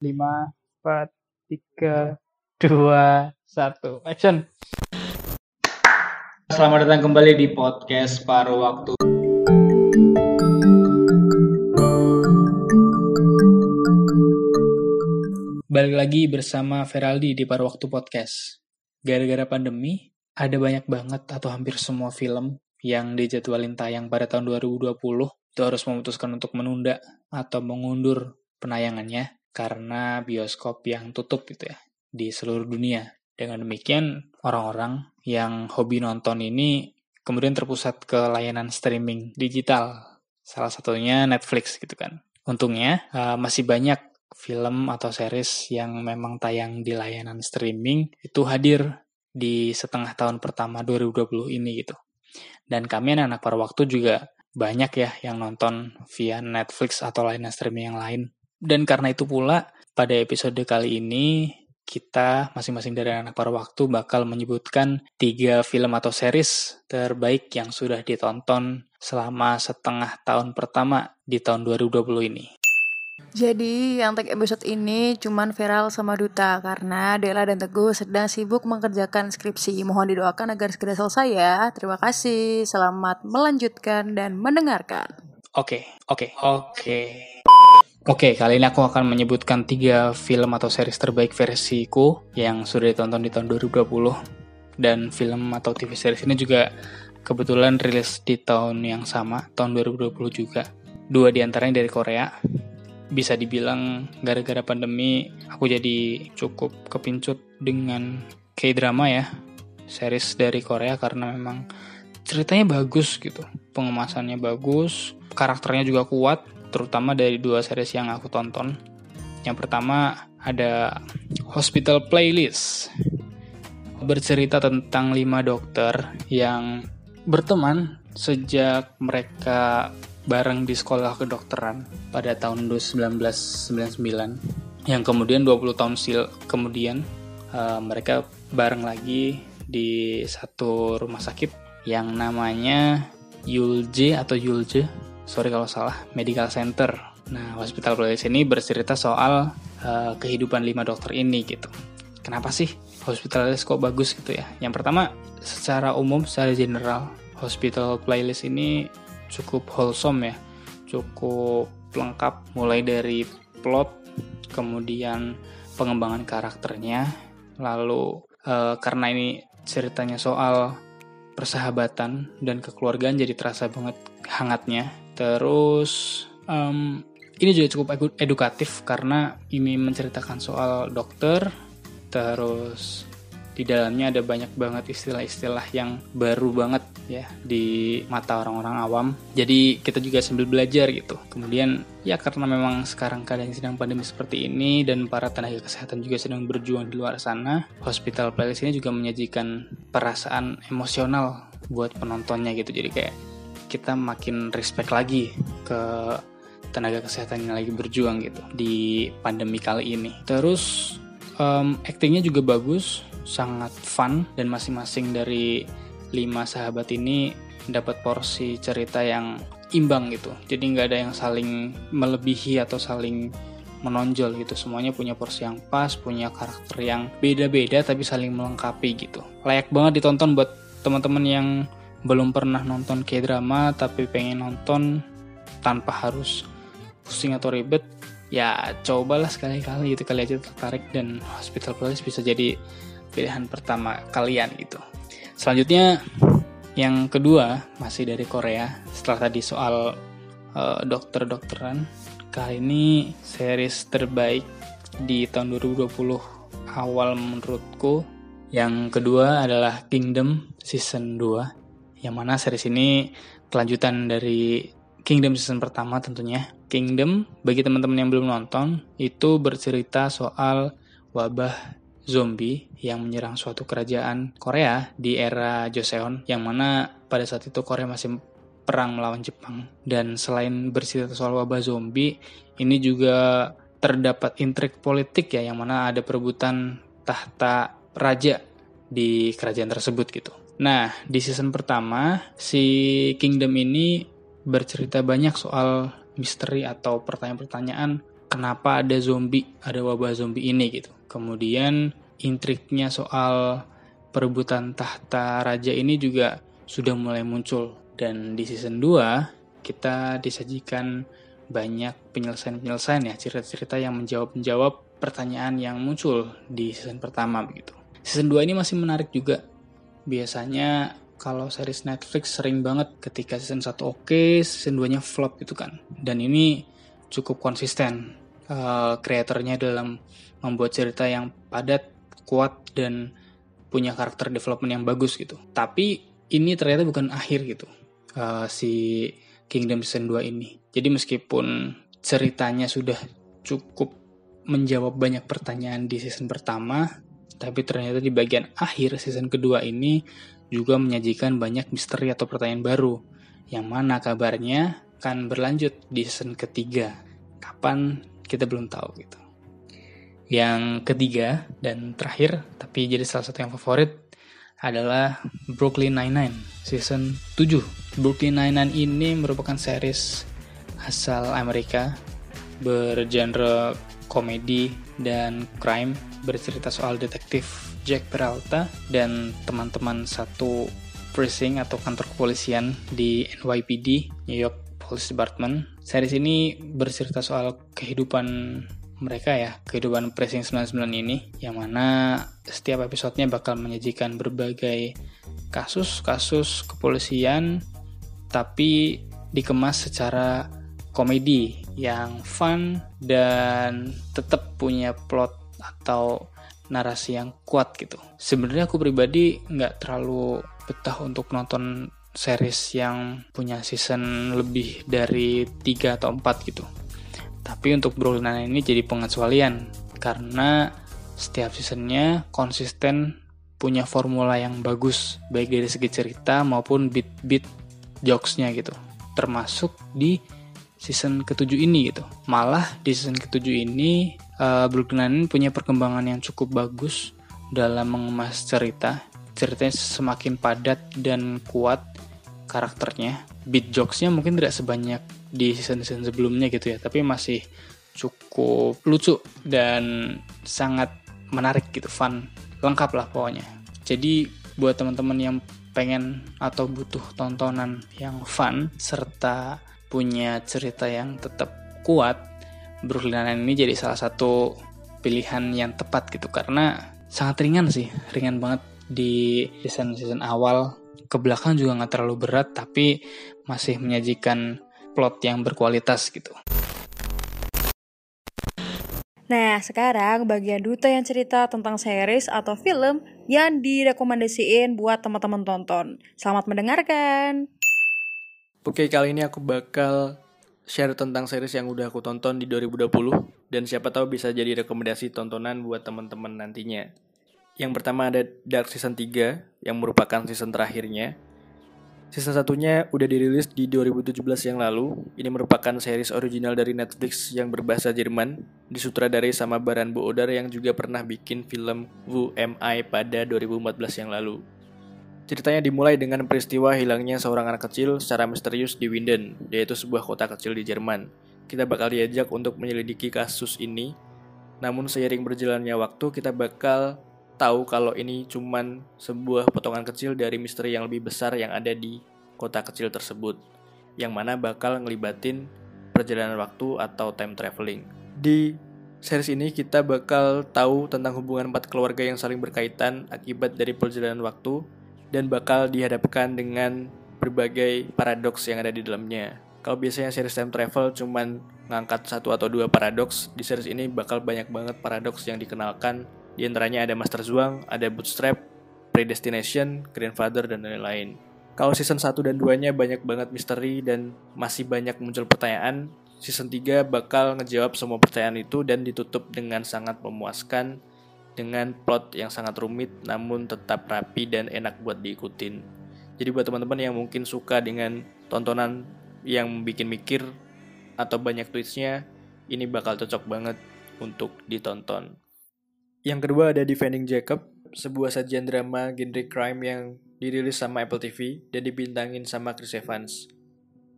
5, 4, 3, 2, 1. Action. Selamat datang kembali di podcast Paruh Waktu. Balik lagi bersama Feraldi di Paruh Waktu Podcast. Gara-gara pandemi, ada banyak banget atau hampir semua film yang dijadwalin tayang pada tahun 2020 itu harus memutuskan untuk menunda atau mengundur penayangannya karena bioskop yang tutup gitu ya di seluruh dunia. Dengan demikian, orang-orang yang hobi nonton ini kemudian terpusat ke layanan streaming digital. Salah satunya Netflix gitu kan. Untungnya uh, masih banyak film atau series yang memang tayang di layanan streaming itu hadir di setengah tahun pertama 2020 ini gitu. Dan kami anak-anak waktu juga banyak ya yang nonton via Netflix atau layanan streaming yang lain. Dan karena itu pula pada episode kali ini kita masing-masing dari anak para waktu bakal menyebutkan tiga film atau series terbaik yang sudah ditonton selama setengah tahun pertama di tahun 2020 ini. Jadi yang tag episode ini cuman viral sama Duta karena Dela dan Teguh sedang sibuk mengerjakan skripsi. Mohon didoakan agar segera selesai ya. Terima kasih. Selamat melanjutkan dan mendengarkan. Oke, oke, oke. Oke, kali ini aku akan menyebutkan tiga film atau series terbaik versiku yang sudah ditonton di tahun 2020. Dan film atau TV series ini juga kebetulan rilis di tahun yang sama, tahun 2020 juga. Dua di antaranya dari Korea, bisa dibilang gara-gara pandemi aku jadi cukup kepincut dengan K-drama ya series dari Korea karena memang ceritanya bagus gitu pengemasannya bagus karakternya juga kuat terutama dari dua series yang aku tonton. Yang pertama ada Hospital Playlist. Bercerita tentang lima dokter yang berteman sejak mereka bareng di sekolah kedokteran pada tahun 1999 yang kemudian 20 tahun sil kemudian uh, mereka bareng lagi di satu rumah sakit yang namanya Yulje atau Yulje sorry kalau salah medical center. Nah hospital playlist ini bercerita soal uh, kehidupan lima dokter ini gitu. Kenapa sih hospital playlist kok bagus gitu ya? Yang pertama secara umum secara general hospital playlist ini cukup wholesome ya. Cukup lengkap mulai dari plot kemudian pengembangan karakternya lalu e, karena ini ceritanya soal persahabatan dan kekeluargaan jadi terasa banget hangatnya terus um, ini juga cukup edukatif karena ini menceritakan soal dokter terus di dalamnya ada banyak banget istilah-istilah yang baru banget ya di mata orang-orang awam. Jadi kita juga sambil belajar gitu. Kemudian ya karena memang sekarang keadaan sedang pandemi seperti ini dan para tenaga kesehatan juga sedang berjuang di luar sana, Hospital Playlist ini juga menyajikan perasaan emosional buat penontonnya gitu. Jadi kayak kita makin respect lagi ke tenaga kesehatan yang lagi berjuang gitu di pandemi kali ini. Terus um, actingnya juga bagus sangat fun dan masing-masing dari lima sahabat ini dapat porsi cerita yang imbang gitu. Jadi nggak ada yang saling melebihi atau saling menonjol gitu. Semuanya punya porsi yang pas, punya karakter yang beda-beda tapi saling melengkapi gitu. Layak banget ditonton buat teman-teman yang belum pernah nonton K-drama tapi pengen nonton tanpa harus pusing atau ribet ya cobalah sekali-kali gitu kali aja tertarik dan Hospital Playlist bisa jadi pilihan pertama kalian gitu. Selanjutnya yang kedua masih dari Korea. Setelah tadi soal uh, dokter-dokteran, kali ini series terbaik di tahun 2020 awal menurutku. Yang kedua adalah Kingdom season 2 yang mana series ini kelanjutan dari Kingdom season pertama tentunya. Kingdom bagi teman-teman yang belum nonton itu bercerita soal wabah zombie yang menyerang suatu kerajaan Korea di era Joseon yang mana pada saat itu Korea masih perang melawan Jepang dan selain bercerita soal wabah zombie ini juga terdapat intrik politik ya yang mana ada perebutan tahta raja di kerajaan tersebut gitu. Nah, di season pertama si Kingdom ini bercerita banyak soal misteri atau pertanyaan-pertanyaan kenapa ada zombie, ada wabah zombie ini gitu. Kemudian intriknya soal perebutan tahta raja ini juga sudah mulai muncul dan di season 2 kita disajikan banyak penyelesaian-penyelesaian ya cerita-cerita yang menjawab-menjawab pertanyaan yang muncul di season pertama begitu. Season 2 ini masih menarik juga. Biasanya kalau series Netflix sering banget ketika season 1 oke, okay, season 2-nya flop gitu kan. Dan ini cukup konsisten uh, kreatornya dalam membuat cerita yang padat, kuat dan punya karakter development yang bagus gitu. Tapi ini ternyata bukan akhir gitu. Uh, si Kingdom Season 2 ini. Jadi meskipun ceritanya sudah cukup menjawab banyak pertanyaan di season pertama, tapi ternyata di bagian akhir season kedua ini juga menyajikan banyak misteri atau pertanyaan baru, yang mana kabarnya akan berlanjut di season ketiga. Kapan kita belum tahu gitu. Yang ketiga dan terakhir, tapi jadi salah satu yang favorit adalah Brooklyn Nine-Nine season 7. Brooklyn Nine-Nine ini merupakan series asal Amerika bergenre komedi dan crime bercerita soal detektif Jack Peralta dan teman-teman satu precinct atau kantor kepolisian di NYPD New York Police Department. Series ini bercerita soal kehidupan mereka ya kehidupan Pressing 99 ini yang mana setiap episodenya bakal menyajikan berbagai kasus-kasus kepolisian tapi dikemas secara komedi yang fun dan tetap punya plot atau narasi yang kuat gitu. Sebenarnya aku pribadi nggak terlalu betah untuk nonton series yang punya season lebih dari 3 atau 4 gitu. Tapi untuk Brooklyn ini jadi pengecualian karena setiap seasonnya konsisten punya formula yang bagus baik dari segi cerita maupun beat-beat jokesnya gitu. Termasuk di season ketujuh ini gitu. Malah di season ketujuh ini uh, Brooklyn Nine punya perkembangan yang cukup bagus dalam mengemas cerita. Ceritanya semakin padat dan kuat karakternya. Beat jokesnya mungkin tidak sebanyak di season-season sebelumnya gitu ya tapi masih cukup lucu dan sangat menarik gitu fun lengkap lah pokoknya jadi buat teman-teman yang pengen atau butuh tontonan yang fun serta punya cerita yang tetap kuat Brooklyn ini jadi salah satu pilihan yang tepat gitu karena sangat ringan sih ringan banget di season season awal ke belakang juga nggak terlalu berat tapi masih menyajikan plot yang berkualitas gitu. Nah, sekarang bagian Duta yang cerita tentang series atau film yang direkomendasiin buat teman-teman tonton. Selamat mendengarkan. Oke, kali ini aku bakal share tentang series yang udah aku tonton di 2020 dan siapa tahu bisa jadi rekomendasi tontonan buat teman-teman nantinya. Yang pertama ada Dark Season 3 yang merupakan season terakhirnya Season satunya udah dirilis di 2017 yang lalu. Ini merupakan series original dari Netflix yang berbahasa Jerman, disutradari sama Baran Boodar yang juga pernah bikin film Who Am pada 2014 yang lalu. Ceritanya dimulai dengan peristiwa hilangnya seorang anak kecil secara misterius di Winden, yaitu sebuah kota kecil di Jerman. Kita bakal diajak untuk menyelidiki kasus ini, namun seiring berjalannya waktu kita bakal tahu kalau ini cuman sebuah potongan kecil dari misteri yang lebih besar yang ada di kota kecil tersebut, yang mana bakal ngelibatin perjalanan waktu atau time traveling. Di series ini kita bakal tahu tentang hubungan empat keluarga yang saling berkaitan akibat dari perjalanan waktu dan bakal dihadapkan dengan berbagai paradoks yang ada di dalamnya. Kalau biasanya series time travel cuman ngangkat satu atau dua paradoks, di series ini bakal banyak banget paradoks yang dikenalkan di antaranya ada Master Zuang, ada Bootstrap, Predestination, Grandfather, dan lain-lain. Kalau season 1 dan 2-nya banyak banget misteri dan masih banyak muncul pertanyaan, season 3 bakal ngejawab semua pertanyaan itu dan ditutup dengan sangat memuaskan dengan plot yang sangat rumit namun tetap rapi dan enak buat diikutin. Jadi buat teman-teman yang mungkin suka dengan tontonan yang bikin mikir atau banyak twistnya, ini bakal cocok banget untuk ditonton. Yang kedua ada Defending Jacob, sebuah sajian drama genre crime yang dirilis sama Apple TV dan dibintangin sama Chris Evans.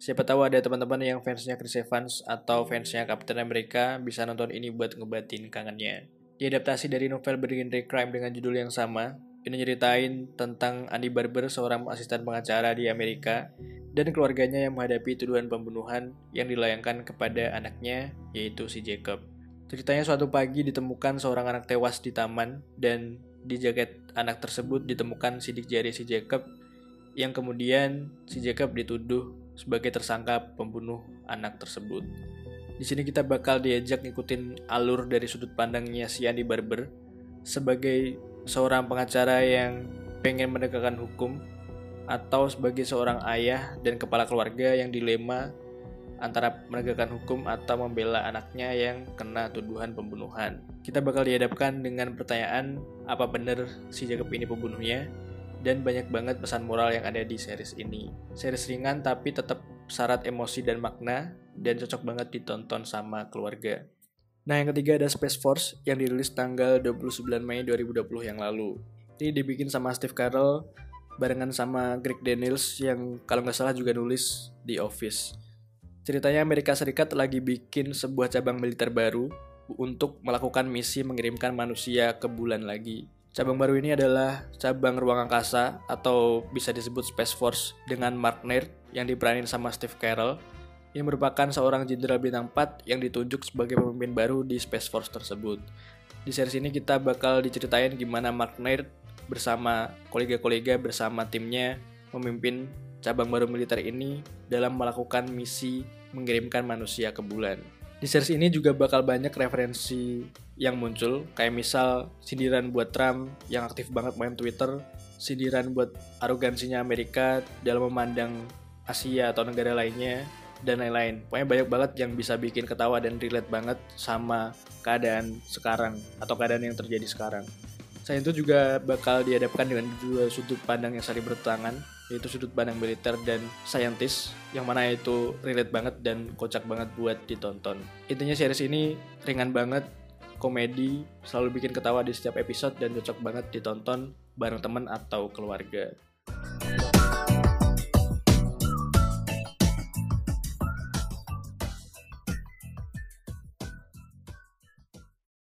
Siapa tahu ada teman-teman yang fansnya Chris Evans atau fansnya Captain America bisa nonton ini buat ngebatin kangennya. Diadaptasi dari novel bergenre crime dengan judul yang sama, ini nyeritain tentang Andy Barber, seorang asisten pengacara di Amerika, dan keluarganya yang menghadapi tuduhan pembunuhan yang dilayangkan kepada anaknya, yaitu si Jacob. Ceritanya suatu pagi ditemukan seorang anak tewas di taman, dan di jaket anak tersebut ditemukan sidik jari si Jacob, yang kemudian si Jacob dituduh sebagai tersangka pembunuh anak tersebut. Di sini kita bakal diajak ngikutin alur dari sudut pandangnya si Andi Barber sebagai seorang pengacara yang pengen menegakkan hukum atau sebagai seorang ayah dan kepala keluarga yang dilema antara menegakkan hukum atau membela anaknya yang kena tuduhan pembunuhan. Kita bakal dihadapkan dengan pertanyaan apa benar si Jacob ini pembunuhnya dan banyak banget pesan moral yang ada di series ini. Series ringan tapi tetap syarat emosi dan makna dan cocok banget ditonton sama keluarga. Nah yang ketiga ada Space Force yang dirilis tanggal 29 Mei 2020 yang lalu. Ini dibikin sama Steve Carell barengan sama Greg Daniels yang kalau nggak salah juga nulis di Office. Ceritanya Amerika Serikat lagi bikin sebuah cabang militer baru untuk melakukan misi mengirimkan manusia ke bulan lagi. Cabang baru ini adalah cabang ruang angkasa atau bisa disebut Space Force dengan Mark Nair yang diperanin sama Steve Carell yang merupakan seorang jenderal bintang 4 yang ditunjuk sebagai pemimpin baru di Space Force tersebut. Di series ini kita bakal diceritain gimana Mark Nair bersama kolega-kolega bersama timnya memimpin cabang baru militer ini dalam melakukan misi mengirimkan manusia ke bulan. Di series ini juga bakal banyak referensi yang muncul, kayak misal sindiran buat Trump yang aktif banget main Twitter, sindiran buat arogansinya Amerika dalam memandang Asia atau negara lainnya, dan lain-lain. Pokoknya banyak banget yang bisa bikin ketawa dan relate banget sama keadaan sekarang atau keadaan yang terjadi sekarang. Selain itu juga bakal dihadapkan dengan dua sudut pandang yang saling bertentangan, yaitu sudut pandang militer dan saintis yang mana itu relate banget dan kocak banget buat ditonton. Intinya series ini ringan banget, komedi, selalu bikin ketawa di setiap episode dan cocok banget ditonton bareng teman atau keluarga.